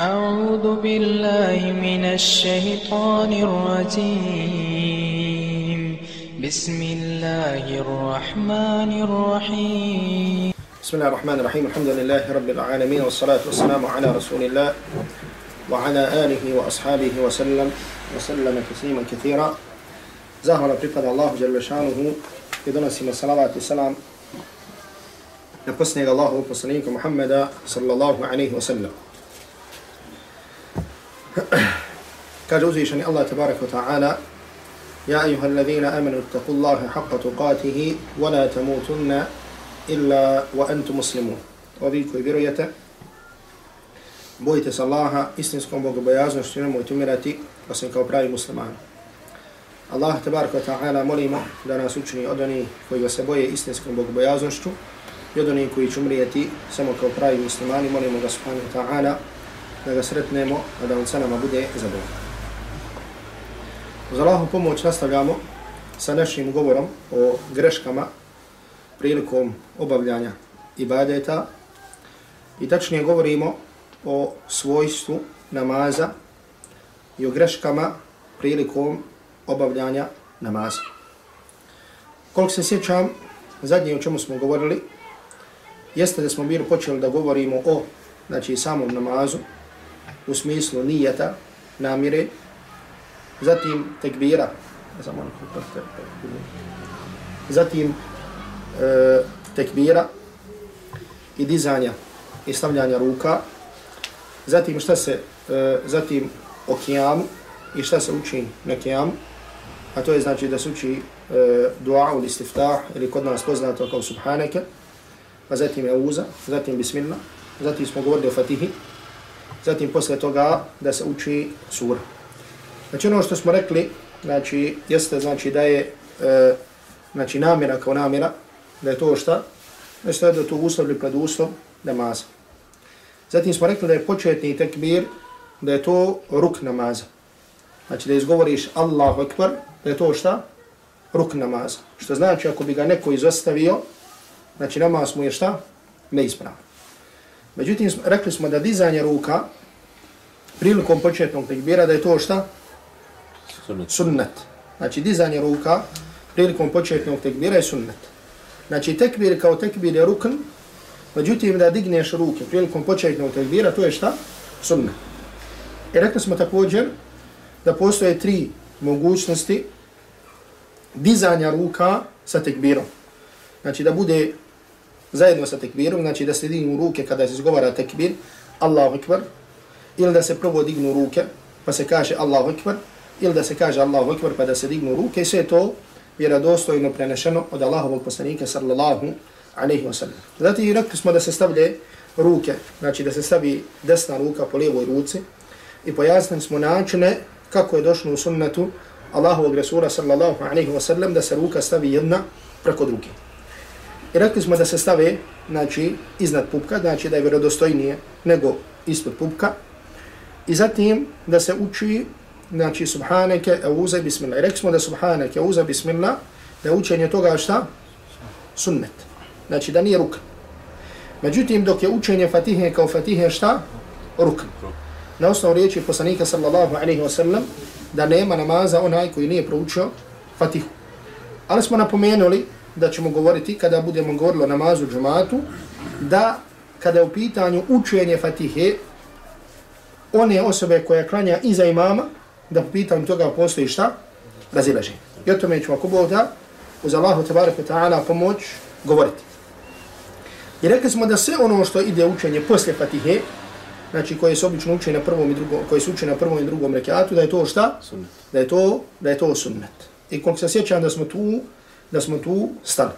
أعوذ بالله من الشيطان الرجيم. بسم الله الرحمن الرحيم. بسم الله الرحمن الرحيم. الحمد لله رب العالمين والصلاة والسلام على رسول الله وعلى آله وأصحابه وسلم وسلم تسليما كثيرا. زهر برفض الله جل شأنه. يدنسي من صلوات السلام نقصني الله وقصنيك محمد صلى الله عليه وسلم kaže uzvišeni Allah tabaraka wa ta'ala Ja ayuha alladhina amanu ittaqu Allaha haqqa tuqatihi wa la tamutunna illa wa antum muslimun. Ovi koji vjerujete, bojite se Allaha istinskom bogobojaznošću i nemojte umirati osim kao pravi muslimani. Allah tabaraka wa ta'ala molimo da nas učini od onih koji se boje istinskom bogobojaznošću i od onih koji će umrijeti samo kao pravi muslimani. Molimo ga subhanahu wa ta'ala da ga sretnemo, a da on sa nama bude zadovoljan. Uz Allahu pomoć nastavljamo sa našim govorom o greškama prilikom obavljanja ibadeta i tačnije govorimo o svojstvu namaza i o greškama prilikom obavljanja namaza. Koliko se sjećam, zadnje o čemu smo govorili, jeste da smo bili počeli da govorimo o znači, samom namazu, u smislu nijeta, namire, zatim tekbira, zatim e, tekbira i dizanja i stavljanja ruka, zatim šta se, e, zatim o kijamu i šta se uči na kijamu, a to je znači da se uči e, dua ili istiftah ili kod nas poznato kao subhaneke, a zatim je uza, zatim bismillah, zatim smo govorili o fatihi, zatim posle toga da se uči sura. Znači ono što smo rekli, znači jeste znači da je e, znači namjera kao namjera, da je to šta? Da je da to uslov ili preduslov namaza. Zatim smo rekli da je početni tekbir, da je to ruk namaza. Znači da izgovoriš Allahu Ekber, da je to šta? Ruk namaza. Što znači ako bi ga neko izostavio, znači namaz mu je šta? Neispravan. Međutim, rekli smo da dizanje ruka prilikom početnog tekbira da je to šta? Sunnet. sunnet. Znači, dizanje ruka prilikom početnog tekbira je sunnet. Znači, tekbir kao tekbir je rukn, međutim, da digneš ruke prilikom početnog tekbira, to je šta? Sunnet. I rekli smo također da postoje tri mogućnosti dizanja ruka sa tekbirom. Znači, da bude zajedno sa tekbirom, znači da se dignu ruke kada se izgovara tekbir, Allahu Ekber, ili da se prvo dignu ruke, pa se kaže Allahu Ekber, ili da se kaže Allahu Ekber, pa da se dignu ruke, i sve to vjerodostojno prenešeno od Allahovog poslanika sallallahu alaihi wa sallam. Zatim i rekli smo da se stavlje ruke, znači da se stavi desna ruka po lijevoj ruci i pojasnili smo načine kako je došlo u sunnetu Allahovog Resula sallallahu alaihi wa sallam da se ruka stavi jedna preko druge. I rekli smo da se stave, znači, iznad pupka, znači da je vjerodostojnije nego ispod pupka. I zatim da se uči, znači, subhaneke, euze, bismillah. I rekli smo da subhaneke, euze, bismillah, da učenje toga šta? Sunnet. Znači da nije ruk. Međutim, dok je učenje fatihe kao fatihe šta? Ruk. Na osnovu riječi poslanika sallallahu alaihi wasallam da nema namaza onaj koji nije proučio fatihu. Ali smo napomenuli da ćemo govoriti kada budemo govorili o namazu džumatu, da kada je u pitanju učenje fatihe, one osobe koja klanja iza imama, da po pitanju toga postoji šta? Razilaže. I o tome ćemo ako Bog da, uz Allahu tabarak wa ta'ala pomoć govoriti. I rekli smo da sve ono što ide učenje posle fatihe, znači koje se obično uče na prvom i drugom, koje se uče na prvom i drugom rekiatu, da je to šta? Sunnet. Da je to, da je to sunnet. I koliko se sjećam da smo tu da smo tu stali.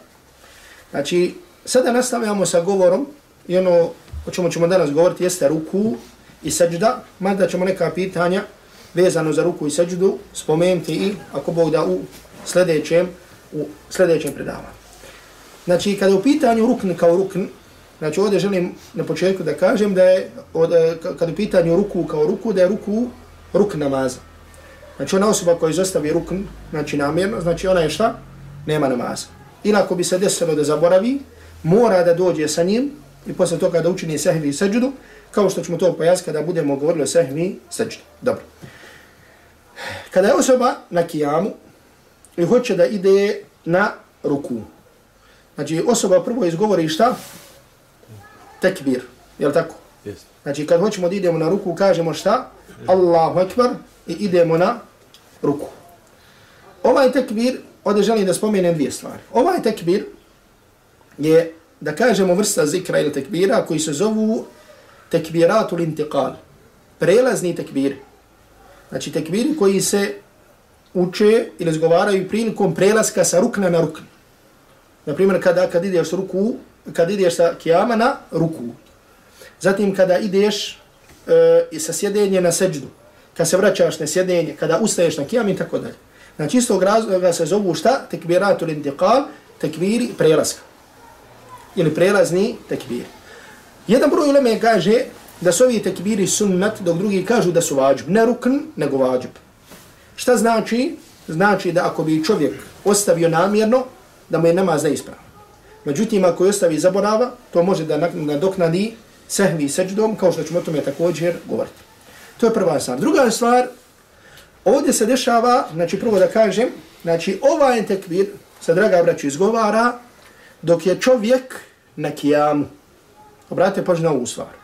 Znači, sada nastavljamo sa govorom i ono o čemu ćemo danas govoriti jeste ruku i seđda, mada ćemo neka pitanja vezano za ruku i seđdu spomenuti i ako Bog da u sljedećem, u sljedećem predavanju. Znači, kada u pitanju rukn kao rukn, znači ovdje želim na početku da kažem da je, od, e, kada u pitanju ruku kao ruku, da je ruku ruk namaza. Znači, ona osoba koja izostavi rukn, znači namjerno, znači ona je šta? Nema namaza. Ili ako bi se desilo da zaboravi, mora da dođe sa njim i posle toga da učini sehvi i seđudu, kao što ćemo to pojasniti kada budemo govorili o sehvi seđdi. Dobro. Kada je osoba na kijamu i hoće da ide na ruku. Znači osoba prvo izgovori šta? Tekbir. Je li tako? Yes. Znači kad hoćemo da idemo na ruku kažemo šta? Allahu Ekber i idemo na ruku. Ovaj tekbir, ovdje želim da spomenem dvije stvari. Ovaj tekbir je, da kažemo, vrsta zikra ili tekbira koji se zovu tekbiratul intiqal. Prelazni tekbir. Znači tekbiri koji se uče ili zgovaraju prilikom prelaska sa rukna na rukna. Naprimjer, kada, kad ideš ruku, kad ideš sa kijama na ruku. Zatim kada ideš e, sa sjedenje na seđdu. Kad se vraćaš na sjedenje, kada ustaješ na kijam i tako dalje. Znači istog razloga se zovu šta? Tekbiratul intiqal, tekbiri prelaska. Ili prelazni tekbir. Jedan broj uleme kaže da su ovi tekbiri sunnat, dok drugi kažu da su vađb. Ne rukn, nego vađb. Šta znači? Znači da ako bi čovjek ostavio namjerno, da mu je namaz neispravan. Međutim, ako je ostavi zaborava, to može da nadoknadi sehvi seđdom, kao što ćemo o tome također govoriti. To je prva stvar. Druga stvar, ovdje se dešava, znači prvo da kažem, znači ovaj tekbir, sa draga braću, izgovara dok je čovjek na kijamu. Obratite pažnju na ovu stvar.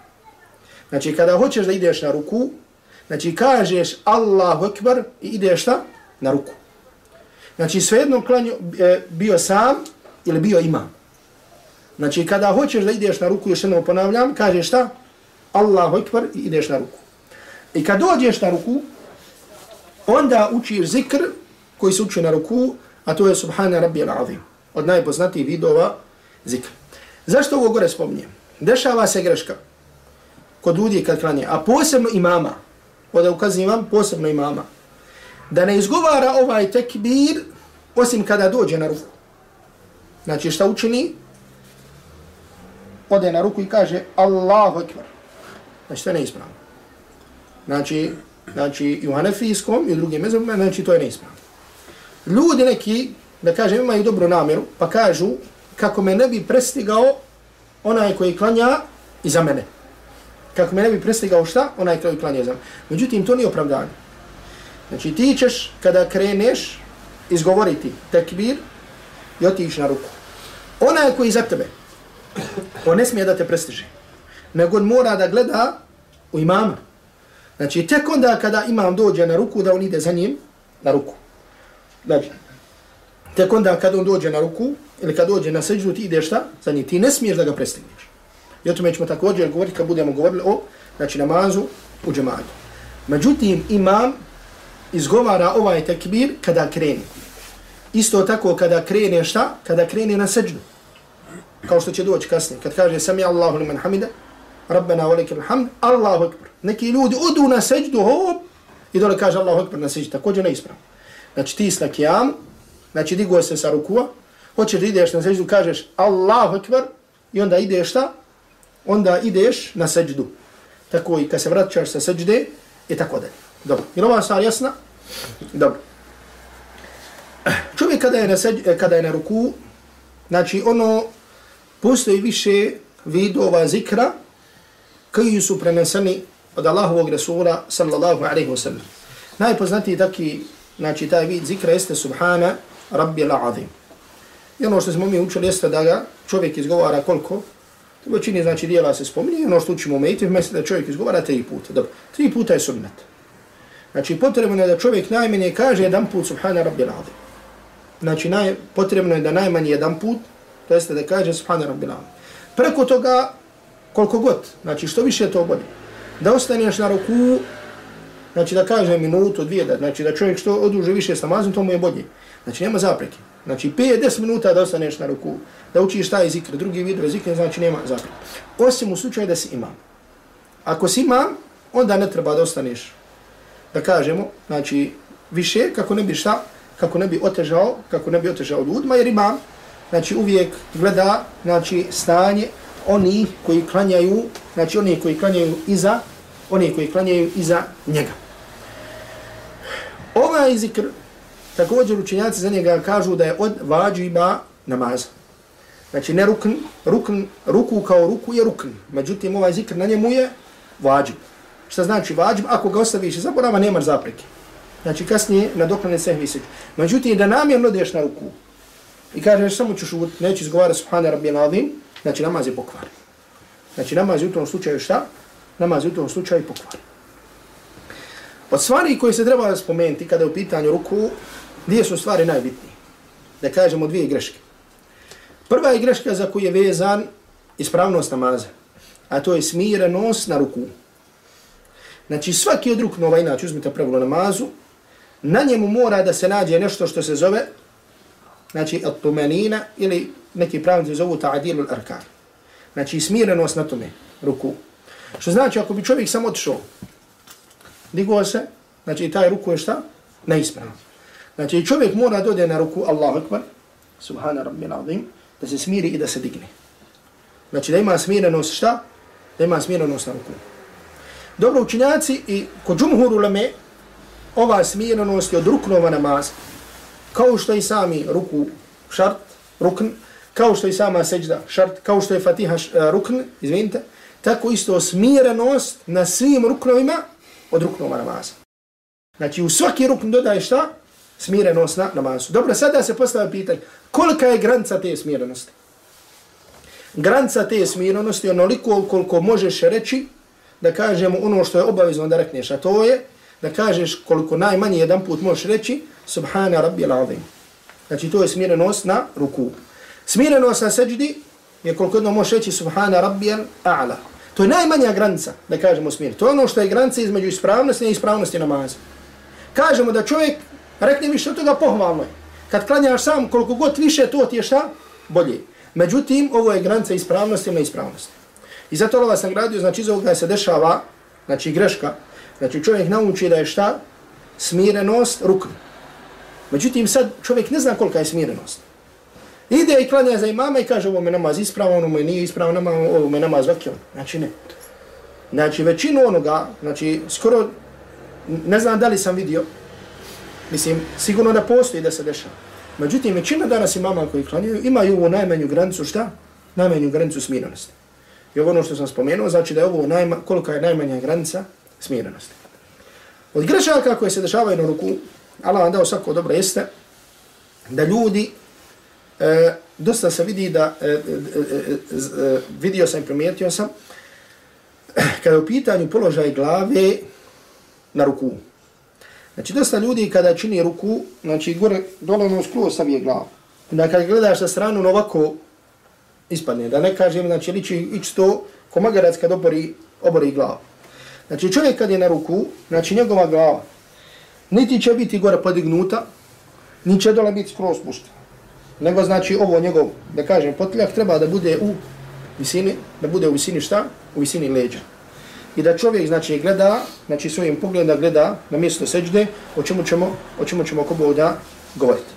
Znači, kada hoćeš da ideš na ruku, znači kažeš Allahu Ekber i ideš šta? Na ruku. Znači, svejedno klanju, e, bio sam ili bio imam. Znači, kada hoćeš da ideš na ruku, još jednom ponavljam, kažeš šta? Allahu Ekber i ideš na ruku. I kad dođeš na ruku, onda učiš zikr koji se uči na ruku, a to je Subhana Rabbi al-Azim. Od najpoznatijih vidova zikr. Zašto ovo gore spominjem? Dešava se greška kod ljudi kad klanje, a posebno imama, ovdje ukazivam, posebno imama, da ne izgovara ovaj tekbir osim kada dođe na ruku. Znači šta učini? Ode na ruku i kaže Allahu Ekber. Znači to je neispravno. Znači, znači i u Hanefijskom i u drugim mezobima, znači to je neispravno. Ljudi neki, da kažem, imaju dobru namjeru, pa kažu kako me ne bi prestigao onaj koji klanja iza mene. Kako me ne bi prestigao šta? Onaj koji klanja iza mene. Međutim, to nije opravdanje. Znači ti ćeš kada kreneš izgovoriti tekbir i otiš na ruku. Onaj koji iza tebe, on ne smije da te prestiže. Nego on mora da gleda u imama. Znači tek onda kada imam dođe na ruku, da on ide za njim na ruku. Znači, tek onda kada on dođe na ruku, ili kad dođe na seđu, ti ideš šta? Za njim. Ti ne smiješ da ga prestigneš. I o tome ćemo također govoriti kad budemo govorili o znači, namazu u džematu. Međutim, imam izgovara ovaj tekbir kada krene. Isto tako kada krene šta? Kada krene na seđu. Kao što će doći kasnije. Kad kaže sami Allahu liman hamida, Rabbena velike hamd, Allahu ekber. Neki ljudi odu na seđdu, hop, i dole kaže Allahu ekber na seđdu, Također ne ispravno. Znači ti s na kijam, znači digo se sa rukua, hoćeš da ideš na seđdu, kažeš Allahu Akbar, i onda ideš šta? Onda ideš na seđdu. Tako i kad se vraćaš sa seđde, i tako dalje. Dobro. Je ova stvar jasna? Dobro. Čovjek kada je na, seđ, kada je na ruku, znači ono, postoji više vidova zikra koji su preneseni od Allahovog Rasula sallallahu alaihi wa sallam. Najpoznatiji taki, znači taj vid zikra jeste Subhana Rabbi al-Azim. I ono što smo mi učili jeste da ga čovjek izgovara koliko, u većini znači dijela se spominje, ono što učimo u Mejtiv, da čovjek izgovara tri puta. Dobro, tri puta je sunnet. Znači potrebno je da čovjek najmanje kaže jedan put Subhana Rabbi al-Azim. Znači naj, potrebno je da najmanje jedan put, to jeste da kaže Subhana Rabbi al-Azim. Preko toga, koliko god, znači što više to bolje. Da ostaneš na ruku, znači da kaže minutu, dvije, da, znači da čovjek što oduže više s namazom, to mu je bolje. Znači nema zapreke. Znači 5-10 minuta da ostaneš na ruku, da učiš taj zikr, drugi vid zikr, znači nema zapreke. Osim u slučaju da si imam. Ako si imam, onda ne treba da ostaneš da kažemo, znači više kako ne bi šta, kako ne bi otežao, kako ne bi otežao ljudima, jer imam, znači uvijek gleda, znači stanje oni koji klanjaju, znači oni koji klanjaju iza, oni koji klanjaju iza njega. Ovaj zikr, također učenjaci za njega kažu da je od vađiba namaza. Znači ne rukn, rukn, ruku kao ruku je rukn. Međutim, ovaj zikr na njemu je vađib. Šta znači vađib? Ako ga ostaviš i zaborava, nemaš zapreke. Znači kasnije na doklane sehvi seđde. Međutim, da namjerno odeš na ruku i kažeš samo ću šut, neću izgovarati subhana rabbi nadim, znači namaz je pokvaren. Znači namaz je u tom slučaju šta? Namaz je u tom slučaju pokvaren. Od stvari koje se treba spomenuti kada je u pitanju ruku, dvije su stvari najbitnije. Da kažemo dvije greške. Prva je greška za koju je vezan ispravnost namaza, a to je smirenost na ruku. Znači svaki od ruknova, inače uzmite pravilo namazu, na njemu mora da se nađe nešto što se zove, znači atumenina ili neki pravnici zovu ta'adilu l-arkan. Znači smirenost na tome ruku. Što znači ako bi čovjek samo otišao, digao se, znači taj ruku je šta? Neispravno. Znači čovjek mora dode na ruku Allahu akbar, subhana rabbi nazim, da se smiri i da se digne. Znači da ima smirenost šta? Da ima smirenost na ruku. Dobro učinjaci i kod džumhur ulame, ova smirenost je od ruknova namaza. Kao što i sami ruku šart, rukn, kao što i sama seđda šart, kao što je fatiha uh, rukn, izvinite, tako isto smirenost na svim ruknovima od ruknova namaza. Znači u svaki rukn dodaje šta? Smirenost na namazu. Dobro, sada se postavlja pitanje, kolika je granica te smirenosti? Granica te smirenosti je onoliko koliko možeš reći da kažemo ono što je obavezno da rekneš, a to je da kažeš koliko najmanje jedan put možeš reći Subhana Rabbi al-Azim. Znači to je smirenost na ruku. Smirenost na seđdi je koliko jedno može reći Subhana Rabbi a'la. To je najmanja granica da kažemo smir. To je ono što je granica između ispravnosti i ispravnosti namaza. Kažemo da čovjek rekne više od toga pohvalno je. Kad klanjaš sam koliko god više to ti je šta? Bolje. Međutim, ovo je granica ispravnosti i neispravnosti. I zato Allah sam gradio, znači iz ovoga se dešava, znači greška, znači čovjek nauči da je šta? Smirenost rukn. Međutim, sad čovjek ne zna kolika je smirenost. Ide i klanja za imama i kaže ovo me namaz ispravo, ono me nije ispravo, nama, ovo me namaz vakio. Znači ne. Znači većinu onoga, znači skoro, ne znam da li sam vidio, mislim, sigurno da postoji da se dešava. Međutim, većina danas imama koji klanjaju imaju ovu najmanju granicu šta? Najmanju granicu smirenosti. I ovo ono što sam spomenuo, znači da je ovo najma, kolika je najmanja granica smirenosti. Od grešaka koje se dešavaju na ruku, Allah vam dao svako dobro jeste, da ljudi, e, dosta se vidi da, e, e, e, vidio sam i primijetio sam, kada je u pitanju položaj glave na ruku. Znači, dosta ljudi kada čini ruku, znači, gore, dole ono skruo savije glavu. Onda kada gledaš sa stranu, ovako ispadne. Da ne kažem, znači, liči isto to ko magarac kad obori, obori glavu. Znači, čovjek kad je na ruku, znači, njegova glava, niti će biti gore podignuta, niti će dole biti skroz spuštena. Nego, znači, ovo njegov, da kažem, potiljak treba da bude u visini, da bude u visini šta? U visini leđa. I da čovjek, znači, gleda, znači, svojim pogledom gleda na mjesto seđde, o čemu ćemo, o čemu ćemo ko da govoriti.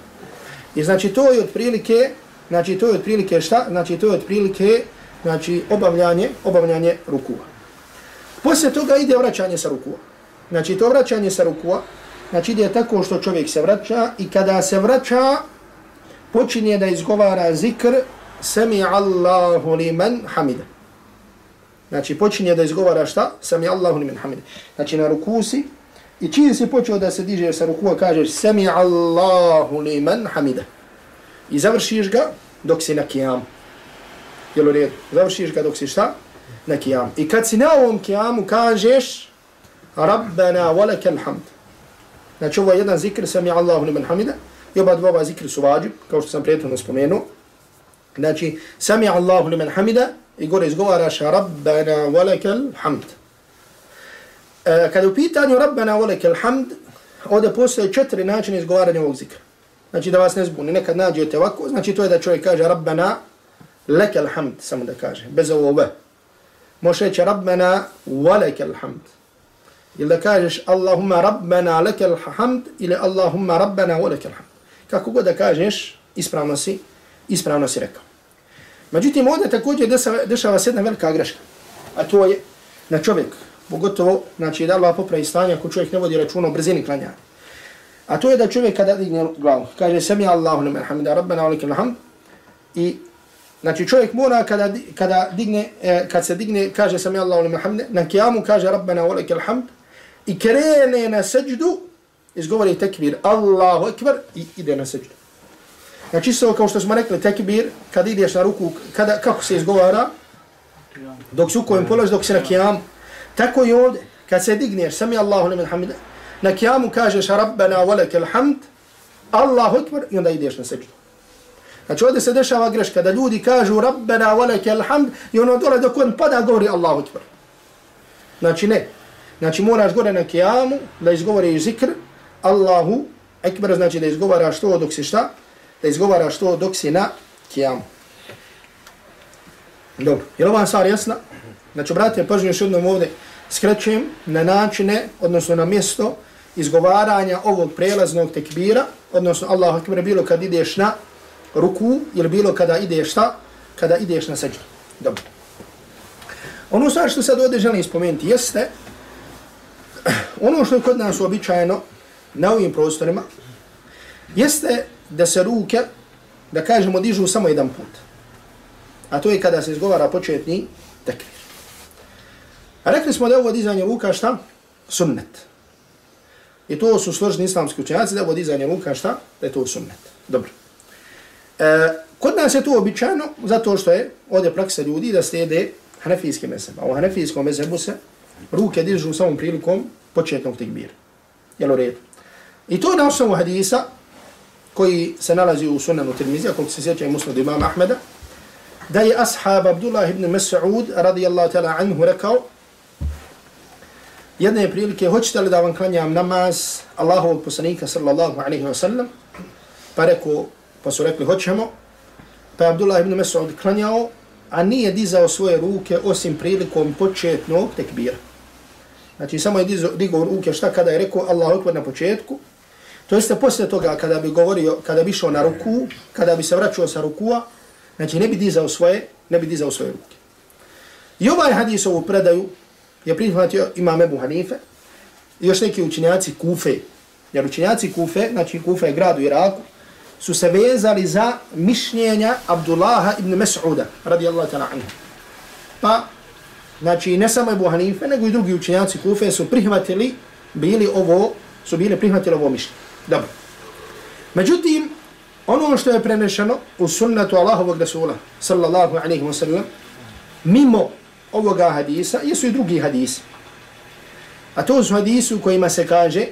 I znači, to je otprilike, znači, to je otprilike šta? Znači, to je otprilike, znači, obavljanje, obavljanje rukua. Poslije toga ide vraćanje sa rukua. Znači, to vraćanje sa rukua, znači, ide tako što čovjek se vraća i kada se vraća, počinje da izgovara zikr Sami Allahu liman hamida. Znači, počinje da izgovara šta? Sami Allahu liman hamida. Znači, na ruku si i čim si počeo da se diže sa ruku, kažeš Sami Allahu liman hamida. I završiš ga dok si na kijamu. Jel u redu? Završiš ga dok si šta? Na kijamu. I kad si na ovom kijamu kažeš Rabbana walakal hamd. Znači, ovo je jedan zikr Sami Allahu liman hamida. I oba dva ova zikri su vađib, kao što sam prijetno spomenuo. Znači, sami Allahu liman hamida i gore izgovaraš Rabbana walakal hamd. E, kada u pitanju Rabbana walakal hamd, ovdje postoje četiri načine izgovaranja ovog zikra. Znači da vas ne zbuni, nekad nađete ovako, znači to je da čovjek kaže Rabbana lekel hamd, samo da kaže, bez ovo ve. Može reći Rabbana walakal hamd. Ili da kažeš Allahumma Rabbana lekel hamd ili Allahumma Rabbana walakal hamd kako god da kažeš, ispravno si, ispravno si rekao. Međutim, ovdje također dešava, dešava se jedna velika greška. A to je na čovjek, pogotovo, znači da Allah popravi stanje ako čovjek ne vodi računa o brzini klanjanja. A to je da čovjek kada digne glavu, kaže sami Allahu liman hamida, rabbana alike lakal hamd, i Znači čovjek mora kada, kada digne, e, kad se digne, kaže sami Allahu liman hamde, na kijamu kaže Rabbana wa lakal hamd i krene na seđdu, izgovori tekbir, Allahu ekber i ide na seđu. Znači isto kao što smo rekli tekbir, kada ideš na ruku, kada, kako se izgovara, dok se u kojem položi, dok se na kijam, Tako i ovdje, kad se digneš, sami Allahu liman hamida, na kijamu kažeš Rabbana wa lakal hamd, Allahu ekber i onda ideš na seđu. Znači ovdje se dešava greška da ljudi kažu Rabbena walake alhamd i ono dole dok on pada govori Allahu ekber. Znači ne. Znači moraš gore na kijamu da izgovoriš zikr Allahu ekber znači da izgovaraš to dok si šta? Da izgovaraš to dok si na kijamu. Dobro. Je li ova stvar jasna? Znači obratite pažnju još jednom ovdje skrećem na načine, odnosno na mjesto izgovaranja ovog prelaznog tekbira, odnosno Allahu Akbar bilo kad ideš na ruku ili bilo kada ideš šta? Kada ideš na seđu. Dobro. Ono stvar što sad ovdje želim spomenuti jeste ono što je kod nas uobičajeno na ovim prostorima jeste da se ruke, da kažemo, dižu samo jedan put. A to je kada se izgovara početni tekvir. A rekli smo da je ovo dizanje ruka šta? Sunnet. I to su složni islamski učenjaci da je ovo dizanje ruka šta? Da je to sunnet. Dobro. E, kod nas je to običajno zato što je ovdje praksa ljudi da slijede hanefijski mezheb. A u hanefijskom mezhebu se ruke dižu samom prilikom početnog tekbira. Jel u redu? I to na osnovu hadisa koji se nalazi u sunanu Tirmizija, koliko se sjeća i musnad imama Ahmeda, da je ashab Abdullah ibn Mas'ud radijallahu ta'ala anhu rekao jedne prilike, hoćete li da vam klanjam namaz Allahovog poslanika sallallahu alaihi wa sallam? Pa rekao, pa su rekli hoćemo. Pa je Abdullah ibn Mas'ud klanjao, a nije dizao svoje ruke osim prilikom početnog tekbira. Znači samo je dizao, digao ruke šta kada je rekao Allahu Akbar na početku. To jeste poslije toga kada bi govorio, kada bi išao na ruku, kada bi se vraćao sa rukua, znači ne bi dizao svoje, ne bi dizao svoje ruke. I ovaj hadis ovu predaju je prihvatio imam Ebu Hanife i još neki učinjaci Kufe. Jer učinjaci Kufe, znači Kufe je grad u Iraku, su se vezali za mišljenja Abdullaha ibn Mas'uda, radijallahu ta'ala anhu. Pa, znači, ne samo Ebu Hanife, nego i drugi učinjaci Kufe su prihvatili, bili ovo, su bili prihvatili ovo mišljenje. Dobro. Međutim, ono što je prenešeno u sunnetu Allahovog Rasula, sallallahu alaihi wa sallam, mimo ovoga hadisa, jesu i drugi hadisi. A to su hadisi u kojima se kaže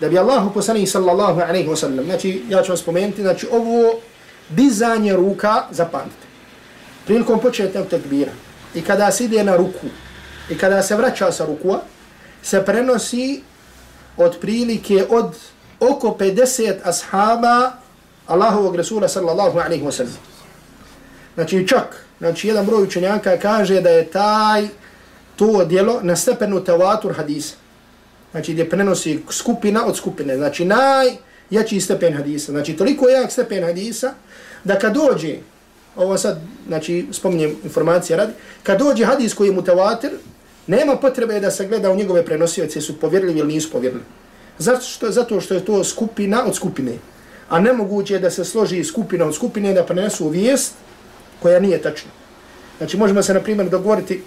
da bi Allahu poslanih sallallahu alaihi wa sallam, znači ja ću vam spomenuti, znači ovo dizanje ruka zapamtite. Prilikom početnog tekbira i kada se ide na ruku i kada se vraća sa rukua, se prenosi od prilike od oko 50 ashaba Allahovog Resula sallallahu alaihi wa sallam. Znači čak, znači jedan broj učenjaka kaže da je taj to djelo na stepenu tevatur hadisa. Znači gdje prenosi skupina od skupine. Znači najjači stepen hadisa. Znači toliko jak stepen hadisa da kad dođe, ovo sad, znači spominjem informacije radi, kad dođe hadis koji je mutavatir, nema potrebe da se gleda u njegove prenosioce su povjerljivi ili nisu povjerljivi. Zato što, zato što je to skupina od skupine. A nemoguće je da se složi skupina od skupine da prenesu vijest koja nije tačna. Znači možemo se na primjer dogovoriti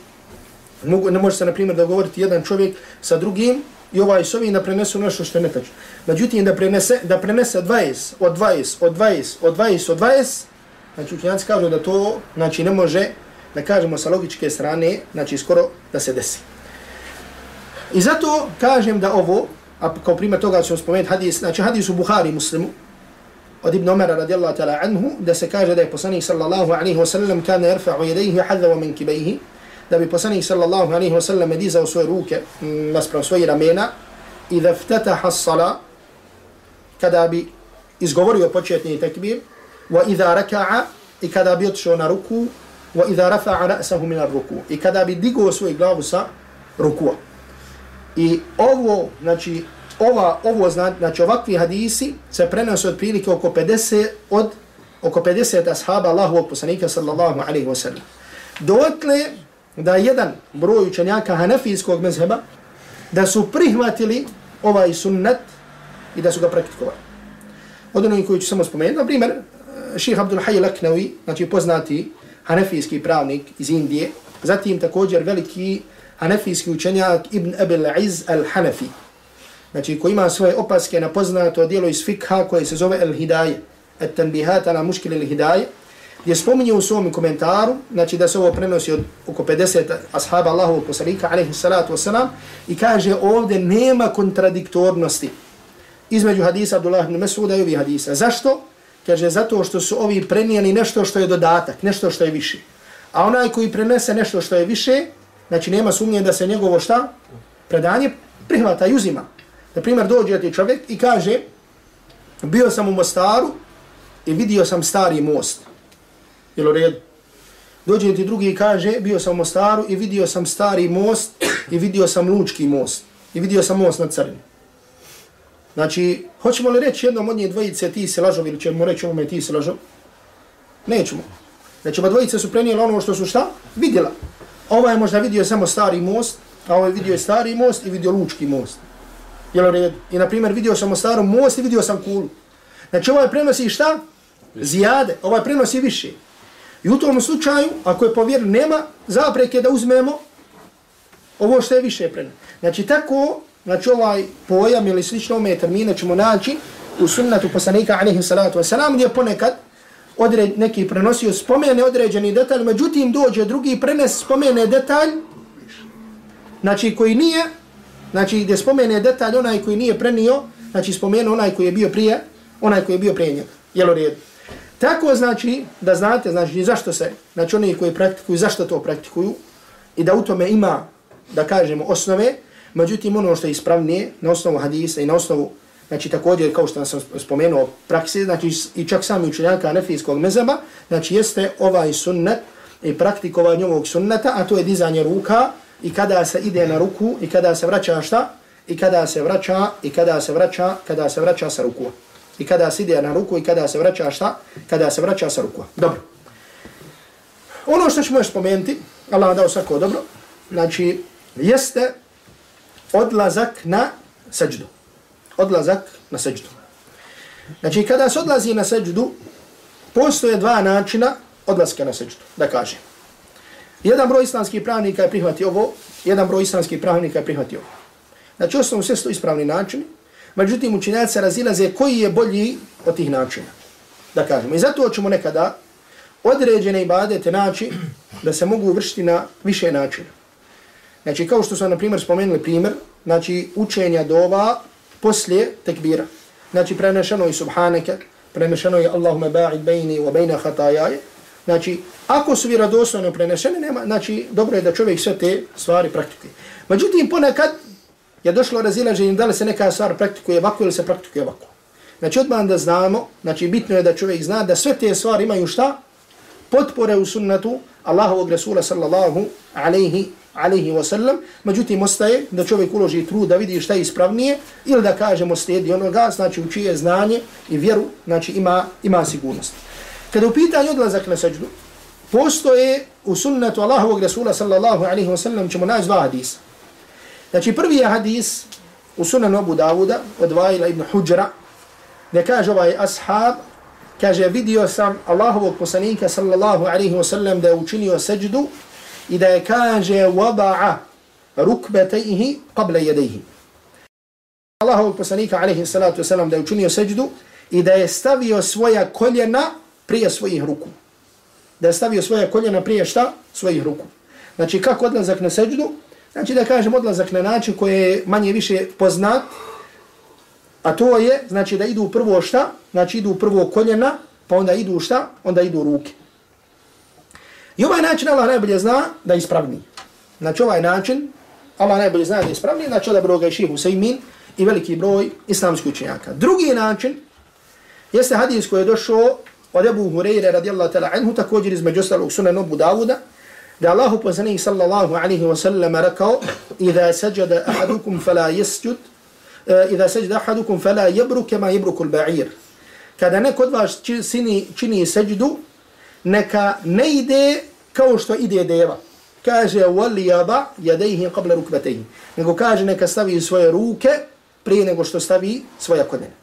Mogu, ne može se, na primjer, dogovoriti jedan čovjek sa drugim i ovaj s ovim da prenesu nešto što je netačno. Međutim, da prenese, da prenese 20, od 20, od 20, od 20, od 20, znači učenjaci kažu da to, znači ne može, da kažemo sa logičke strane, znači skoro da se desi. I zato kažem da ovo, a kao primjer toga ćemo spomenuti hadis, znači hadis u Buhari muslimu, od Ibn Umara radijallahu ta'ala anhu, da se kaže da je poslanik sallallahu alaihi wa sallam kana yarfa'u yadayhi hadwa min kibaihi, da bi poslanik sallallahu alaihi wa sallam dizao svoje ruke nasprav svoje ramena i da ftataha sala kada bi izgovorio početni tekbir wa idha raka'a i kada bi otišao na ruku wa idha rafa'a ra'sahu min ruku i kada bi digao svoj glavu sa rukua. I ovo, znači, ova, ovo, znači, ovakvi hadisi se prenose od prilike oko 50 od oko 50 ashaba Allahovog poslanika sallallahu alaihi wa sallam. Dotle da jedan broj učenjaka hanefijskog mezheba da su prihvatili ovaj sunnet i da su ga praktikovali. Od onih koji ću samo spomenuti, na primjer, ših Abdul Hayy Laknawi, znači poznati hanefijski pravnik iz Indije, zatim također veliki hanefijski učenjak Ibn Abil Iz al-Hanefi, znači koji ima svoje opaske na poznato dijelo iz fikha koje se zove al-Hidaje, at-tanbihat ala muškil al-Hidaje, gdje spominje u svom komentaru, znači da se ovo prenosi od oko 50 ashaba Allahovog poslanika, alaihi salatu wasalam, i kaže ovdje nema kontradiktornosti između hadisa Abdullah ibn Mesuda i ovih hadisa. Zašto? Kaže, zato što su ovi prenijeli nešto što je dodatak, nešto što je više. A onaj koji prenese nešto što je više, znači nema sumnje da se njegovo šta? Predanje prihvata i uzima. Na primjer, dođe ti čovjek i kaže, bio sam u Mostaru i vidio sam stari most. Jel u redu? Dođe ti drugi i kaže, bio sam u Mostaru i vidio sam stari most i vidio sam Lučki most. I vidio sam most na Crni. Znači, hoćemo li reći jednom od nje dvojice ti se lažovi ili ćemo reći ovome ti se lažovi? Nećemo. Znači, ba dvojice su prenijeli ono što su šta? Vidjela. Ovaj je možda vidio samo stari most, a ovaj vidio je stari most i vidio Lučki most. Jel u redu? I, na primjer, vidio sam staru most i vidio sam kulu. Znači, ovaj prenosi šta? Zijade. Ovaj prenosi više. I u tom slučaju, ako je povjer, nema zapreke da uzmemo ovo što je više prenosi. Znači, tako, znači ovaj pojam ili slično ome termine ćemo naći u sunnatu poslanika, alaihi salatu wasalam, gdje ponekad odred, neki prenosio spomene određeni detalj, međutim dođe drugi prenes spomene detalj, znači koji nije, znači gdje spomene detalj onaj koji nije prenio, znači spomenu onaj koji je bio prije, onaj koji je bio prije njega. Jel u redu? Tako znači da znate znači zašto se, znači oni koji praktikuju, zašto to praktikuju i da u tome ima, da kažemo, osnove, međutim ono što je ispravnije na osnovu hadisa i na osnovu, znači također kao što sam spomenuo praksi, znači i čak sami učenjaka nefijskog mezama, znači jeste ovaj sunnet i praktikovanje ovog sunneta, a to je dizanje ruka i kada se ide na ruku i kada se vraća šta? I kada se vraća, i kada se vraća, kada se vraća sa ruku i kada se ide na ruku i kada se vraća šta? Kada se vraća sa ruku. Dobro. Ono što ćemo još spomenuti, Allah dao svako dobro, znači, jeste odlazak na seđdu. Odlazak na seđdu. Znači, kada se odlazi na seđdu, postoje dva načina odlaska na seđdu, da kažem. Jedan broj islamskih pravnika je prihvatio ovo, jedan broj islamskih pravnika je prihvatio ovo. Znači, osnovno sve su ispravni načini, Međutim, učinjaci se razilaze koji je bolji od tih načina. Da kažemo. I zato ćemo nekada određene ibadete naći da se mogu vršiti na više načina. Znači, kao što sam, na primjer, spomenuli primjer, znači, učenja dova poslije tekbira. Znači, prenešeno je subhaneke, prenešeno je Allahume ba'id bejni wa bejna hatajaje. Znači, ako su vjerodostojno prenešene, nema, znači, dobro je da čovjek sve te stvari praktikuje. Međutim, ponekad je došlo razilaženje da li se neka stvar praktikuje ovako ili se praktikuje ovako. Znači odmah da znamo, znači bitno je da čovjek zna da sve te stvari imaju šta? Potpore u sunnetu Allahovog Rasula sallallahu alaihi, alaihi wa sallam. Međutim, ostaje da čovjek uloži trud da vidi šta je ispravnije ili da kažemo slijedi onoga, znači u čije znanje i vjeru, znači ima, ima sigurnost. Kada u pitanju odlazak na sađdu, postoje u sunnetu Allahovog Rasula sallallahu alaihi wa sallam ćemo naći dva hadisa. Znači prvi je hadis u sunan Abu Dawuda od Vajla ibn Huđra gdje kaže ovaj ashab kaže vidio sam Allahovog poslanika sallallahu alaihi wasallam da je učinio seđdu i da je kaže wada'a rukbetejhi qabla yadayhi Allahovog poslanika alaihi salatu wasallam da je učinio seđdu i da je stavio svoja koljena prije svojih ruku. Da je stavio svoja koljena prije šta? Svojih ruku. Znači kako odlazak na seđdu? Znači da kažem odlazak na način koji je manje više poznat, a to je, znači da idu prvo šta? Znači idu prvo koljena, pa onda idu šta? Onda idu ruke. I ovaj način Allah najbolje zna da je ispravni. Znači ovaj način Allah najbolje zna da je ispravni, znači da broga je ših Husaymin i veliki broj islamskih učenjaka. Drugi način jeste hadis koji je došao od Ebu Hureyre radijallahu ta'la anhu, također između ostalog sunan Abu Dawuda, da Allahu poslanik sallallahu alaihi wa sallam rekao Iza sajada ahadukum fala jesđud, eh, Iza sajada ahadukum fala jebru kema jebru kul ba'ir Kada neko od vas čini, čini seđdu neka ne ide kao što ide deva kaže wali yaba yadayhi qabla rukbatayhi nego kaže neka stavi svoje ruke prije nego što stavi svoja koljena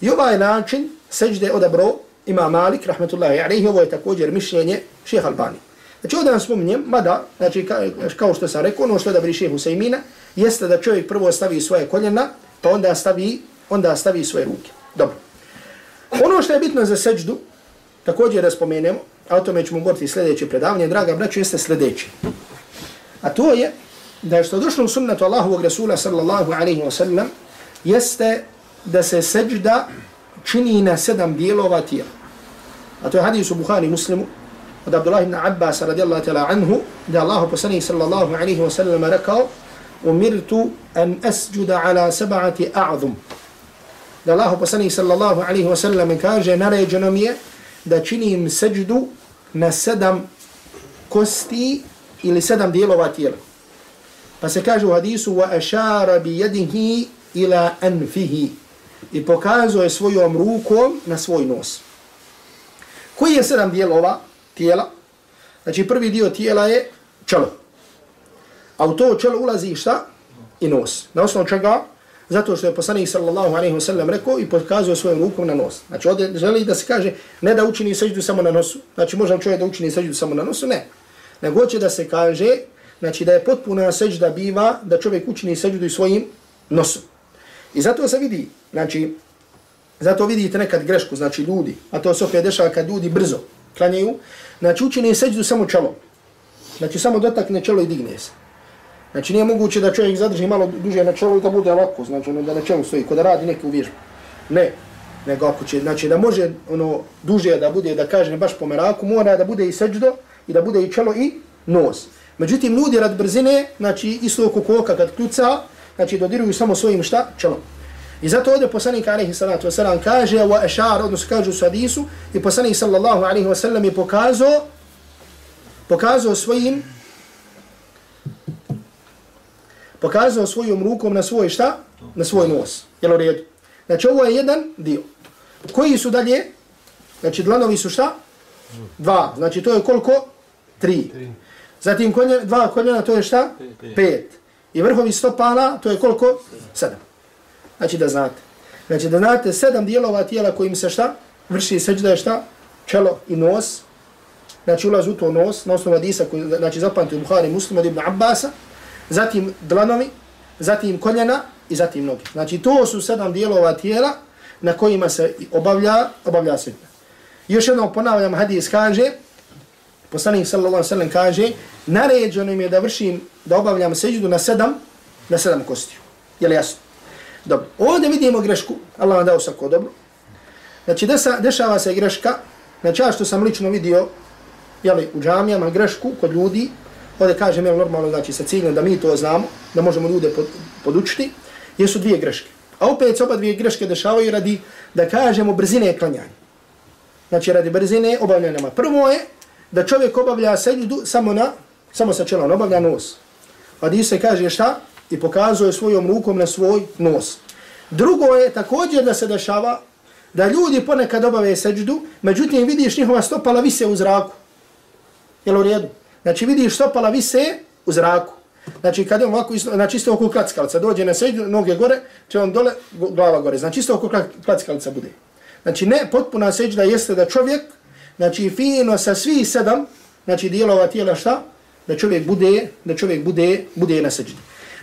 i ovaj način seđde odabro ima Malik, rahmetullahi alaihi, ovo je također mišljenje šeha Albani. Znači ovdje vam spominjem, mada, znači ka, kao što sam rekao, ono što je da bri šeha Husaymina, jeste da čovjek prvo stavi svoje koljena, pa onda stavi, onda stavi svoje ruke. Dobro. Ono što je bitno za seđdu, također da spomenemo, a o tome ćemo govoriti sljedeće predavanje, draga braću, jeste sljedeće. A to je da je što došlo u sunnetu Allahovog Rasula sallallahu alaihi wa sallam, jeste da se seđda čini na sedam dijelova tijela. A to je hadis u Buhari muslimu od Abdullah ibn Abbas radijallahu ta'ala anhu da Allah poslanih sallallahu alaihi wa sallam rekao umirtu an asjuda ala sab'ati a'zum. Da Allah poslanih sallallahu alaihi wa sallam kaže naređeno mi je da činim seđdu na sedam kosti ili sedam dijelova tijela. Pa se kaže u hadisu وَأَشَارَ بِيَدِهِ bi أَنْفِهِ ila anfihi i pokazuje svojom rukom na svoj nos. Koji je sedam dijelova tijela? Znači prvi dio tijela je čelo. A u to čelo ulazi šta? I nos. Na osnovu čega? Zato što je poslanik sallallahu alaihi wa sallam rekao i pokazuje svojom rukom na nos. Znači ovdje želi da se kaže ne da učini seđu samo na nosu. Znači možda čovjek da učini seđu samo na nosu? Ne. Nego će da se kaže znači da je potpuna seđda biva da čovjek učini seđu i svojim nosom. I zato se vidi, znači, zato vidite nekad grešku, znači ljudi, a to se opet dešava kad ljudi brzo klanjaju, znači učini seđu samo čelo. Znači samo dotakne čelo i digne se. Znači nije moguće da čovjek zadrži malo duže na čelu i da bude ovako, znači ono da na čelu stoji, ko da radi neku vježbu. Ne, nego ako će, znači da može ono duže da bude, da kaže baš po meraku, mora da bude i seđdo i da bude i čelo i nos. Međutim, ljudi rad brzine, znači isto oko koka kad kljuca, znači dodiruju samo svojim šta? Čelom. I zato ovdje poslanik alaihi salatu wasalam kaže wa ešar, odnosno kaže u sadisu, i poslanik sallallahu alaihi wasalam je pokazao pokazao svojim pokazao svojom rukom na svoj šta? Na svoj nos. Jel u redu? Znači ovo je jedan dio. Koji su dalje? Znači dlanovi su šta? Dva. Znači to je koliko? Tri. Zatim kolje, dva koljena to je šta? Pet. I vrhovi stopala to je koliko? Sedam. Znači da znate. Znači da znate sedam dijelova tijela kojim se šta? Vrši seđda je šta? Čelo i nos. Znači ulaz u to nos, na osnovu hadisa koji znači zapamti u Buhari muslim od Ibn Abbasa zatim dlanovi, zatim koljena i zatim noge. Znači to su sedam dijelova tijela na kojima se obavlja, obavlja sežda. Još jednom ponavljam, hadis kaže, poslanik sallallahu alaihi sallam kaže, naređeno im je da vršim, da obavljam seđudu na sedam, na sedam kostiju. Je li jasno? Dobro. Ovdje vidimo grešku, Allah vam dao sako dobro. Znači desa, dešava se greška, znači ja što sam lično vidio, jeli, u džamijama grešku kod ljudi, ovdje kažem, jel normalno, znači sa ciljem da mi to znamo, da možemo ljude pod, podučiti, jesu dvije greške. A opet se oba dvije greške dešavaju radi, da kažemo, brzine klanjanja. Znači radi brzine obavljanja. Prvo je da čovjek obavlja seđu samo na, samo sa čelom, obavlja nos. A se kaže šta? I pokazuje svojom rukom na svoj nos. Drugo je također da se dešava da ljudi ponekad obave seđdu, međutim vidiš njihova stopala vise u zraku. Jel u redu? Znači vidiš stopala vise u zraku. Znači kad je ovako isto, znači isto oko klackalca, dođe na seđu, noge gore, će on dole, glava gore. Znači isto oko klackalca bude. Znači ne, potpuna seđda jeste da čovjek, znači fino sa svi sedam, znači dijelova tijela šta? Da čovjek bude, da čovjek bude, bude na seđdi.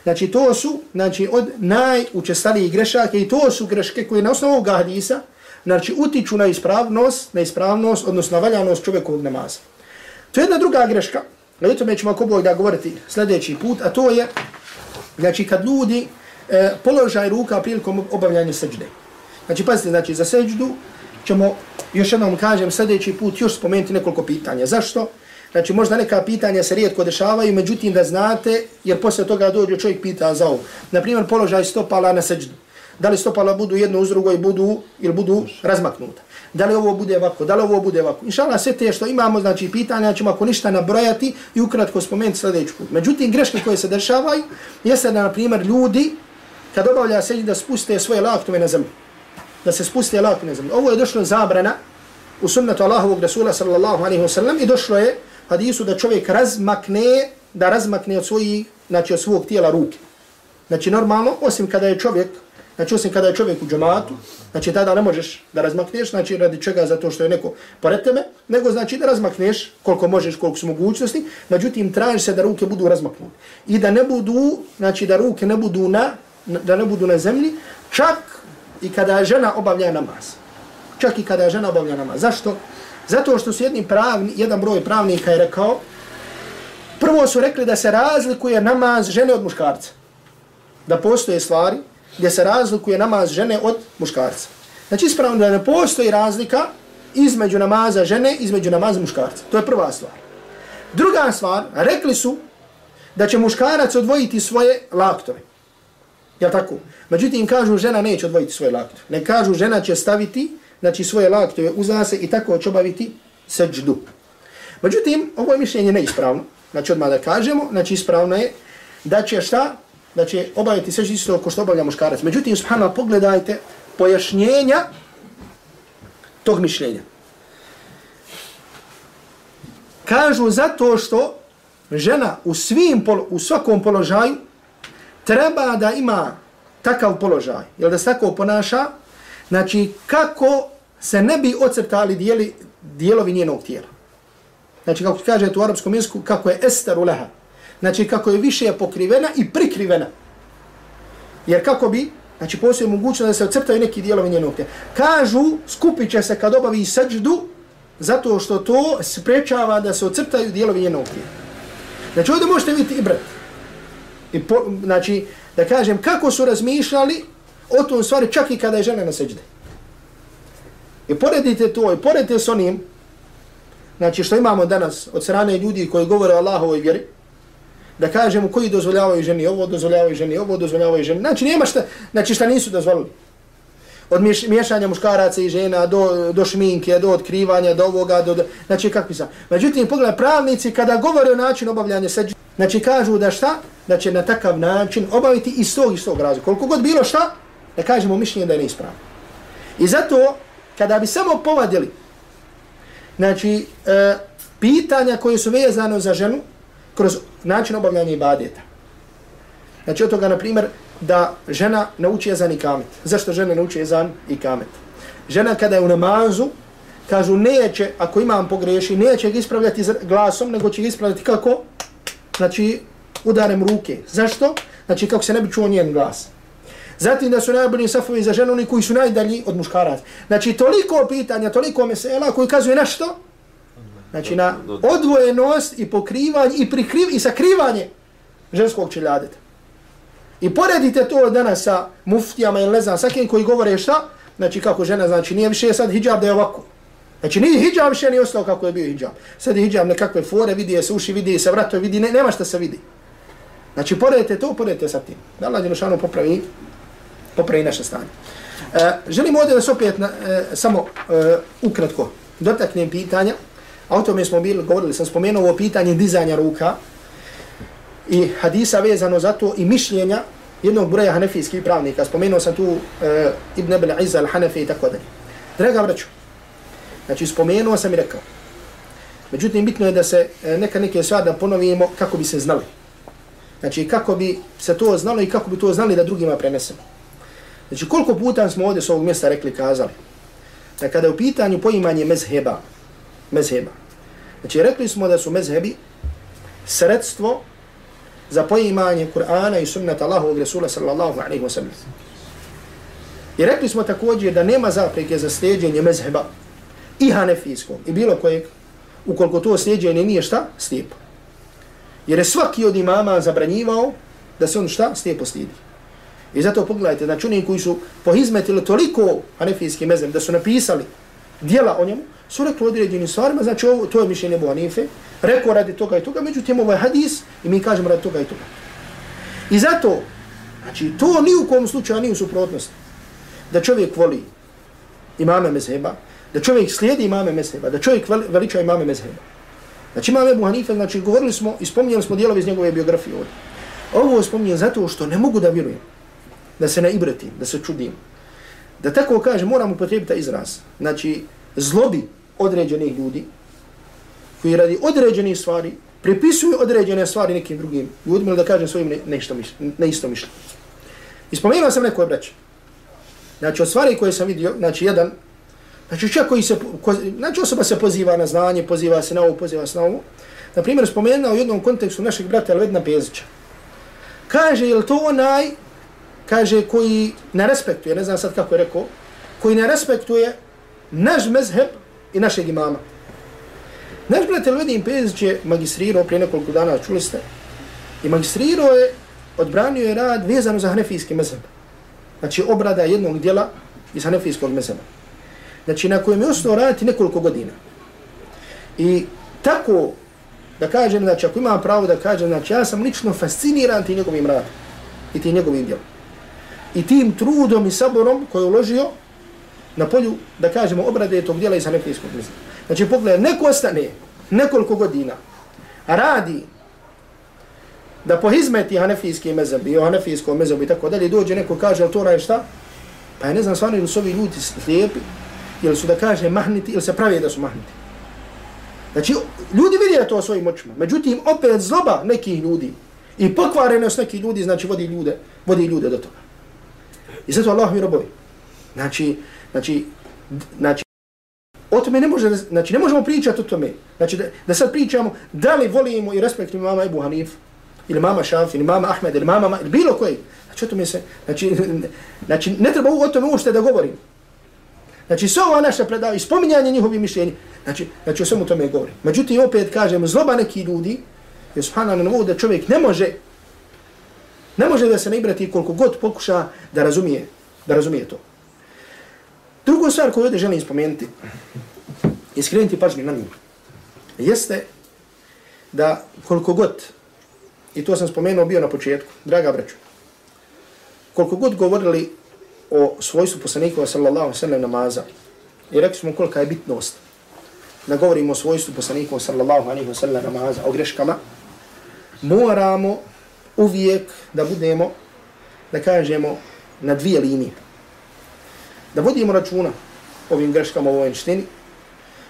Znači to su, znači od najučestalijih grešaka i to su greške koje na osnovu ovog hadisa, znači utiču na ispravnost, na ispravnost, odnosno na valjanost čovjekovog namaza. To je jedna druga greška, na o tome ćemo ako Bog da govoriti sljedeći put, a to je, znači kad ljudi e, položaj ruka prilikom obavljanja seđde. Znači pazite, znači za seđdu ćemo, još jednom kažem, sljedeći put još spomenuti nekoliko pitanja. Zašto? Znači možda neka pitanja se rijetko dešavaju, međutim da znate, jer posle toga dođe čovjek pita za ovo. Naprimjer, položaj stopala na seđdu. Da li stopala budu jedno uz drugo i budu, ili budu razmaknuta da li ovo bude ovako, da li ovo bude ovako. Inšala sve te što imamo, znači pitanja, ćemo ako ništa nabrojati i ukratko spomenuti sljedeću put. Međutim, greške koje se dešavaju, jeste da, na primjer, ljudi, kad obavlja se da spuste svoje laktove na zemlju, da se spuste laktove na zemlju. Ovo je došlo zabrana u sunnetu Allahovog Rasula sallallahu alaihi wa sallam i došlo je hadisu da čovjek razmakne, da razmakne od svojih, znači od svog tijela ruke. Znači normalno, osim kada je čovjek znači osim kada je čovjek u džamatu, znači tada ne možeš da razmakneš, znači radi čega zato što je neko pored tebe, nego znači da razmakneš koliko možeš, koliko su mogućnosti, međutim traži se da ruke budu razmaknute. I da ne budu, znači da ruke ne budu na, da ne budu na zemlji, čak i kada žena obavlja namaz. Čak i kada žena obavlja namaz. Zašto? Zato što su jedni pravni, jedan broj pravnika je rekao, prvo su rekli da se razlikuje namaz žene od muškarca. Da postoje stvari gdje se razlikuje namaz žene od muškarca. Znači ispravno da ne postoji razlika između namaza žene između namaza muškarca. To je prva stvar. Druga stvar, rekli su da će muškarac odvojiti svoje laktove. Jel tako? Međutim, kažu žena neće odvojiti svoje laktove. Ne kažu žena će staviti znači, svoje laktove uza se i tako će obaviti seđdu. Međutim, ovo je mišljenje neispravno. Znači, odmah da kažemo, znači ispravno je da će šta? Da će obaviti sve isto ko što obavlja muškarac. Međutim, subhanallah, pogledajte pojašnjenja tog mišljenja. Kažu zato što žena u svim u svakom položaju treba da ima takav položaj, jel da se tako ponaša, znači kako se ne bi ocrtali dijeli, dijelovi njenog tijela. Znači kako kaže u arapskom jeziku, kako je ester uleha. Znači kako je više pokrivena i prikrivena. Jer kako bi, znači postoje mogućnost da se ocrtaju neki dijelovi njenog tijela. Kažu, skupit će se kad obavi sađdu, zato što to sprečava da se ocrtaju dijelovi njenog tijela. Znači ovdje možete vidjeti i brat. I po, znači, da kažem, kako su razmišljali o tom stvari čak i kada je žena na seđde. I poredite to, i poredite s onim, znači što imamo danas od strane ljudi koji govore o Allahovoj vjeri, da kažemo koji dozvoljavaju ženi ovo, dozvoljavaju ženi ovo, dozvoljavaju ženi. Znači nema šta, znači šta nisu dozvolili. Od miješanja muškaraca i žena do, do šminke, do otkrivanja, do ovoga, do, do znači kakvi sam. Međutim, pogledaj, pravnici kada govore o načinu obavljanja seđde, znači kažu da šta? Da će na takav način obaviti iz tog, iz tog razloga. Koliko god bilo šta, da kažemo mišljenje da je neispravno. I zato, kada bi samo povadili, znači, e, pitanja koje su vezano za ženu, kroz način obavljanja ibadeta. Znači, od toga, na primjer, da žena nauči jezan i kamet. Zašto žena nauči jezan i kamet? Žena kada je u namazu, kažu, neće, ako imam pogreši, neće ga ispravljati glasom, nego će ga ispravljati kako? Znači, udarem ruke. Zašto? Znači, kako se ne bi čuo njen glas. Zatim da su najbolji safovi za ženu, oni koji su najdalji od muškaraca. Znači, toliko pitanja, toliko mesela koji kazuje na što? Znači, na odvojenost i pokrivanje i, prikriv, i sakrivanje ženskog čeljadeta. I poredite to danas sa muftijama ili ne znam, sa kim koji govore šta? Znači, kako žena, znači, nije više sad hijab da je ovako. Znači, nije hijab više ni ostao kako je bio hijab. Sad je hijab nekakve fore, vidi se uši, vidi se vrato, vidi, ne, nema šta se vidi. Znači, poredite to, poredite sa tim. Da Allah Đelešanu popravi popravi naše stanje. E, želim ovdje da se opet na, e, samo e, ukratko dotaknem pitanja, a o tome smo bili, govorili, sam spomenuo ovo pitanje dizanja ruka i hadisa vezano za to i mišljenja jednog broja hanefijskih pravnika. Spomenuo sam tu e, Ibn Abel Izza al-Hanefi i tako dalje. Draga vraću, znači spomenuo sam i rekao, međutim bitno je da se e, neka neke stvari da ponovimo kako bi se znali. Znači kako bi se to znalo i kako bi to znali da drugima prenesemo. Znači koliko puta smo ovdje s ovog mjesta rekli, kazali, da kada je u pitanju poimanje mezheba, mezheba, znači rekli smo da su mezhebi sredstvo za poimanje Kur'ana i sunnata Allahovog od Rasula sallallahu alaihi wa sallam. I rekli smo također da nema zapreke za sljeđenje mezheba i hanefijskom i bilo kojeg, ukoliko to sljeđenje nije šta, slijepo. Jer je svaki od imama zabranjivao da se on šta, slijepo slijedi. I zato pogledajte, znači oni koji su pohizmetili toliko hanefijski mezheb da su napisali dijela o njemu, su rekli određenim stvarima, znači ovo, to je mišljenje Ebu Hanife, rekao radi toga i toga, međutim ovo je hadis i mi kažemo radi toga i toga. I zato, znači to ni u kom slučaju ni u suprotnosti, da čovjek voli imame mezheba, da čovjek slijedi imame mezheba, da čovjek veliča imame mezheba. Znači imame Ebu Hanife, znači govorili smo i spominjali smo dijelove iz njegove biografije ovdje. Ovo spominjem zato što ne mogu da vjerujem da se ne da se čudim. Da tako kaže, moram upotrebiti taj izraz. Znači, zlobi određenih ljudi, koji radi određenih stvari, prepisuju određene stvari nekim drugim ljudima, da kažem svojim ne, nešto mišlj, ne isto mišljenje. Ispomenuo sam neko obraće. Znači, od stvari koje sam vidio, znači, jedan, znači, čak koji se, ko, znači, osoba se poziva na znanje, poziva se na ovo, poziva se na ovo. Na primjer, spomenuo u jednom kontekstu našeg brata Elvedna Pezića. Kaže, je to onaj, kaže, koji ne respektuje, ne znam sad kako je rekao, koji ne respektuje naš mezheb i našeg imama. Naš brat Elvedin Pezić je magistrirao prije nekoliko dana, čuli ste, i magistrirao je, odbranio je rad vezano za hanefijski mezheb. Znači, obrada jednog dijela iz hanefijskog mezheba. Znači, na kojem je ostao raditi nekoliko godina. I tako, da kažem, znači, ako imam pravo da kažem, znači, ja sam lično fasciniran tim njegovim radom i tim njegovim djelom. I tim trudom i saborom koji je uložio na polju, da kažemo, obrade tog dijela iz hanefijskog mezheba. Znači, pogledaj, neko ostane nekoliko godina, radi da pohizmeti hanefijski mezeb i o hanefijskom mezebu i tako dalje, dođe neko kaže, ali to radi šta? Pa ja ne znam stvarno ili su ovi ljudi slijepi, ili su da kaže mahniti, ili se pravi da su mahniti. Znači, ljudi vidi to svojim očima. Međutim, opet zloba nekih ljudi i pokvarenost nekih ljudi, znači, vodi ljude, vodi ljude do toga. I zato Allah mi robovi. Znači, znači, znači, o tome ne može, znači, ne možemo pričati o tome. Znači, da, da sad pričamo da li volimo i respektujemo mama Ebu Hanif, ili mama Šaf, ili mama Ahmed, ili mama, ili bilo koji. Znači, o tome se, znači, znači, ne treba o tome ušte da govorim. Znači, sve ova naša predava i spominjanje njihovih mišljenja, znači, znači, o svemu tome govorim. Međutim, opet kažem, zloba neki ljudi, je subhanalno na da čovjek ne može, ne može da se ne ibrati koliko god pokuša da razumije, da razumije to. Drugu stvar koju ovdje želim spomenuti, i skrenuti pažnju na nju, jeste da koliko god i to sam spomenuo bio na početku, draga braću, koliko god govorili o svojstvu poslanikova sallallahu sallam namaza, i rekli smo kolika je bitnost da govorimo o svojstvu poslanikova sallallahu alaihi sallam namaza, o greškama, moramo uvijek da budemo, da kažemo, na dvije linije. Da vodimo računa ovim greškama u ovoj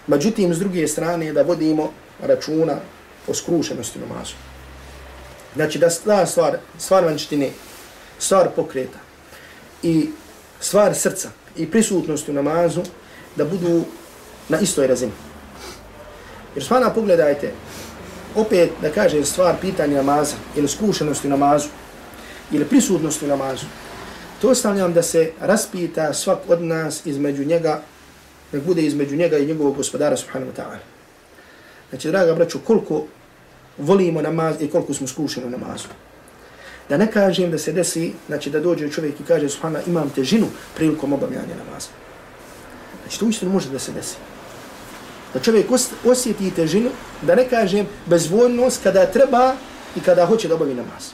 međutim, s druge strane, da vodimo računa o skrušenosti namazu. Znači da ta stvar, stvar vanštine, stvar pokreta i stvar srca i prisutnosti u namazu da budu na istoj razini. Jer svana pogledajte, opet da kaže stvar pitanja namaza ili skrušenosti namazu ili prisutnosti namazu, to ostavljam da se raspita svak od nas između njega, nek bude između njega i njegovog gospodara subhanahu wa ta'ala. Znači, draga braću, koliko volimo namaz i koliko smo skušeni u namazu. Da ne kažem da se desi, znači da dođe čovjek i kaže, subhana, imam težinu prilikom obavljanja namaza. Znači to uistinu može da se desi. Da čovjek osjeti težinu, da ne kažem bezvoljnost kada treba i kada hoće da obavi namaz.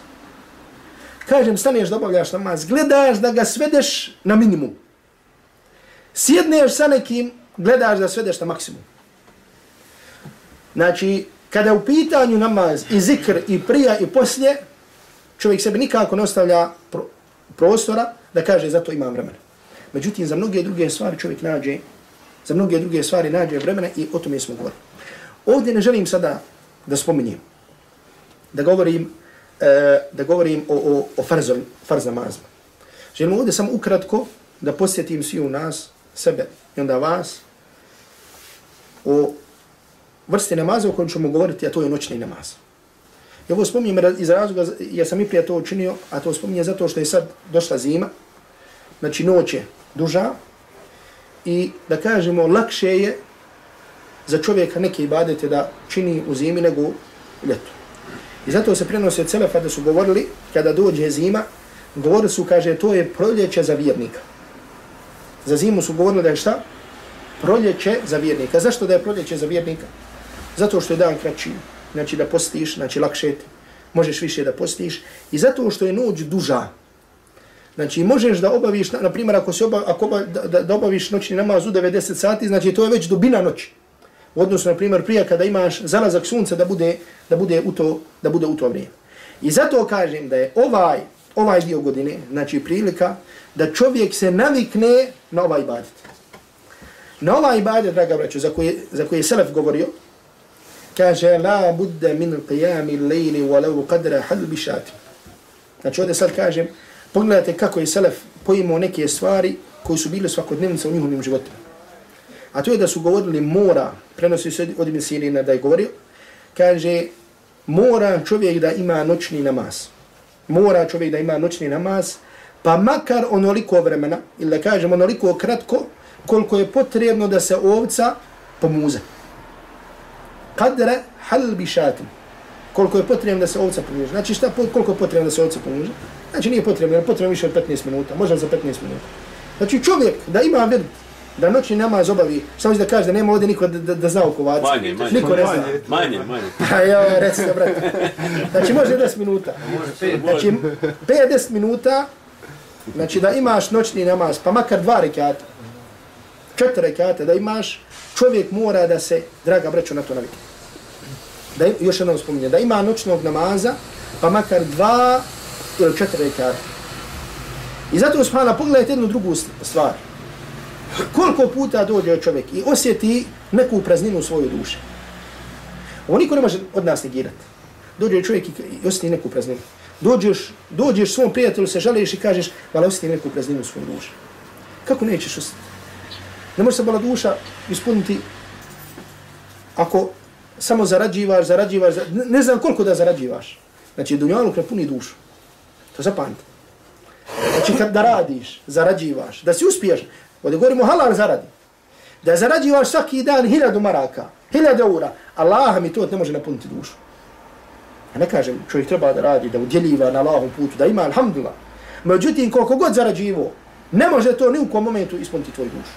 Kažem, staneš da obavljaš namaz, gledaš da ga svedeš na minimum. Sjedneš sa nekim, gledaš da svedeš na maksimum. Znači, kada u pitanju namaz i zikr i prija i poslije, čovjek sebi nikako ne ostavlja pro prostora da kaže zato imam vremena. Međutim, za mnoge druge stvari čovjek nađe, za mnoge druge stvari nađe vremena i o tome smo govorili. Ovdje ne želim sada da spominjem, da govorim, e, da govorim o, o, o farzom, farz namazima. Želim ovdje samo ukratko da posjetim svi u nas, sebe i onda vas, o vrste namaza o kojem ćemo govoriti, a to je noćni namaz. Ja ovo spominjem iz razloga, ja sam i prije to učinio, a to spominjem zato što je sad došla zima, znači noć je duža i da kažemo lakše je za čovjeka neke ibadete da čini u zimi nego u ljetu. I zato se prenosi od Selefa da su govorili, kada dođe zima, govorili su, kaže, to je proljeće za vjernika. Za zimu su govorili da je šta? Proljeće za vjernika. Zašto da je proljeće za vjernika? Zato što je dan kraći, znači da postiš, znači lakše ti, možeš više da postiš. I zato što je noć duža, znači možeš da obaviš, na, primjer ako, se oba, ako oba, da, da, da obaviš noćni namaz u 90 sati, znači to je već dubina noći odnosno na primjer, prije kada imaš zalazak sunca da bude, da bude, u, to, da bude u to vrijeme. I zato kažem da je ovaj, ovaj dio godine, znači prilika, da čovjek se navikne na ovaj ibadet. Na ovaj ibadet, draga braćo, za koje, za koje je Selef govorio, kaže la budda min qiyami al-layli walau qadra halbi shat. Znači ovdje sad kažem, pogledajte kako je Selef pojimo neke stvari koji su bile svakodnevnice u njihovim životima. A to je da su govorili mora, prenosi se od Ibn Sirina da je govorio, kaže mora čovjek da ima noćni namaz. Mora čovjek da ima noćni namaz, pa makar onoliko vremena, ili da kažemo onoliko kratko, koliko je potrebno da se ovca pomuze. Kadre hal bi šatim. Koliko je potrebno da se ovca pomuze. Znači šta, koliko je potrebno da se ovca pomuze? Znači nije potrebno, je potrebno više od 15 minuta, možda za 15 minuta. Znači čovjek da ima vrt da noćni namaz obavi, samo da kaže da nema ovdje niko da, da, da zna oko vaca. Manje, manje. Niko ne zna. Manje, manje. Pa evo, reci da, brate. Znači može 10 minuta. Znači 5-10 minuta, znači da imaš noćni namaz, pa makar dva rekata, četiri rekata da imaš, čovjek mora da se, draga braćo, na to navike. Da, još jednom spominje, da ima noćnog namaza, pa makar dva ili četiri rekata. I zato, subhana, pogledajte jednu drugu stvar. Koliko puta dođe čovjek i osjeti neku prazninu u svojoj duši. Ovo niko ne može od nas negirati. Dođe čovjek i osjeti neku prazninu. Dođeš, dođeš svom prijatelju, se želiš i kažeš, vala osjeti neku prazninu u svojoj duši. Kako nećeš osjetiti? Ne može se bala duša ispuniti ako samo zarađivaš, zarađivaš, ne znam koliko da zarađivaš. Znači, dunjaluk ne puni dušu. To zapamite. Znači, kad da radiš, zarađivaš, da si uspješan, ovdje govorimo halal zaradi, da zarađivaš svaki dan hiljadu maraka, hiljadu eura, Allah mi to ne može napuniti dušu. Ja ne kažem, čovjek treba da radi, da udjeljiva na Allahom putu, da ima, alhamdulillah. Međutim, koliko god zarađivo, ne može to ni u kom momentu ispuniti tvoju dušu.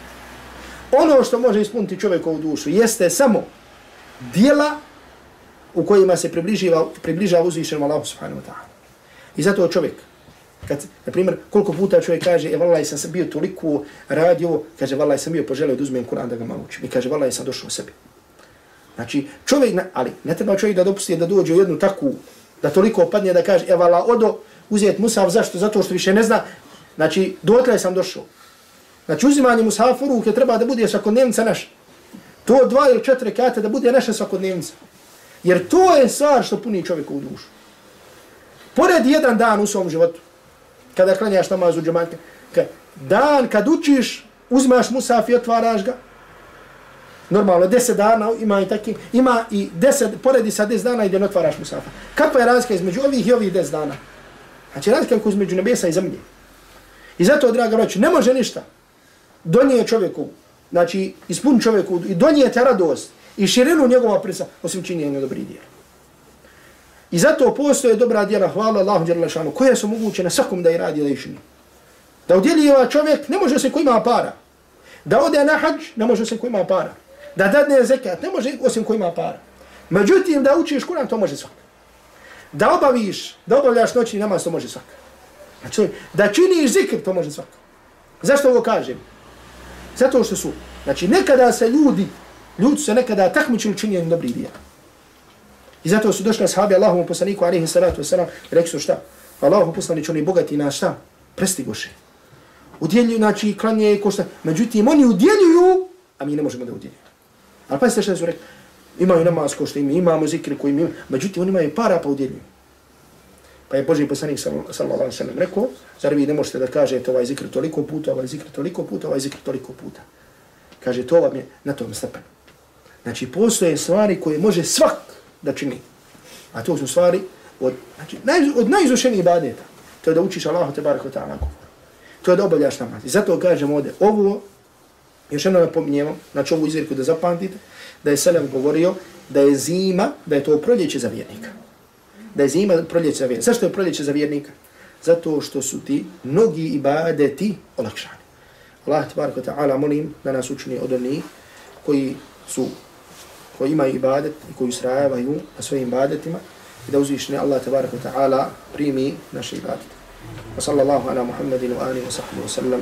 Ono što može ispuniti čovjekovu dušu jeste samo dijela u kojima se približiva, približava uzvišenom Allahu subhanahu wa ta'ala. I zato čovjek, kad, na primjer, koliko puta čovjek kaže, e, vallaj, sam bio toliko radio, kaže, vallaj, sam bio poželio da uzmem Kur'an da ga malo učim. I kaže, vallaj, sam došao sebi. Znači, čovjek, ali ne treba čovjek da dopusti da dođe u jednu takvu, da toliko opadne da kaže, e, vallaj, odo, uzeti Musav, zašto? Zato što više ne zna. Znači, dotle sam došao. Znači, uzimanje Musafa u ruke treba da bude svakodnevnica naša. To dva ili četiri kate da bude naša svakodnevnica. Jer to je stvar što puni čovjeku u dušu. Pored jedan dan u svom životu, kada klanjaš namaz u džemanke, dan kad učiš, uzmaš Musaf i otvaraš ga, normalno, deset dana ima i taki, ima i deset, poredi sa deset dana i ne otvaraš Musafa. Kakva je razlika između ovih i ovih deset dana? Znači, razlika je između nebesa i zemlje. I zato, draga braću, ne može ništa donije čovjeku, znači, ispun čovjeku i donijete radost i širinu njegova prisa, osim činjenja dobrih djela. I zato postoje dobra djela, hvala Allahu djela šanu, koje su moguće na svakom da je radi da išini. Da udjeliva čovjek, ne može se ko ima para. Da ode na hađ, ne može se ko ima para. Da dadne zekat, ne može osim ko ima para. Međutim, da učiš Kur'an, to može svak. Da obaviš, da obavljaš noćni namaz, to može svak. Znači, da činiš zikr, to može svak. Zašto ovo kažem? Zato što su, znači, nekada se ljudi, ljudi se nekada takmičili činjenjem dobrih dijela. I zato su došli ashabi Allahovom poslaniku alaihi salatu wasalam i rekli su šta? Allahov poslanicu oni bogati na šta? Prestigoše. Udjeljuju, znači, klanje i košta. Međutim, oni udjeljuju, a mi ne možemo da udjeljuju. Ali pa šta su rekli? Imaju namaz ko što imaju, imamo zikri koji imaju. Međutim, oni imaju para pa udjeljuju. Pa je Boži poslanik sallallahu alaihi sallam rekao, zar vi ne možete da kažete ovaj zikr toliko puta, ovaj zikr toliko puta, ovaj zikr toliko puta. Kaže, to vam je na tom stepenu. Znači, postoje stvari koje može svak da čini. A to su stvari od, znači, naj, od najizušenijih ibadeta. To je da učiš Allahu te barak ta'ala govor. To je da obavljaš namaz. I zato kažem ovdje, ovo, još jedno napominjemo, znači ovu izvjerku da zapamtite, da je Selem govorio da je zima, da je to proljeće za vjernika. Da je zima proljeće za vjernika. Zašto je proljeće za vjernika? Zato što su ti mnogi ibadeti olakšani. Allah te barak ta'ala molim da nas učini od onih koji su koji ima ibadet i koji usrajavaju na svojim ibadetima i da uzvišni Allah tabaraka ta'ala primi naše ibadete. Wa sallallahu ala Muhammedin wa alihi wa sahbihi wa sallam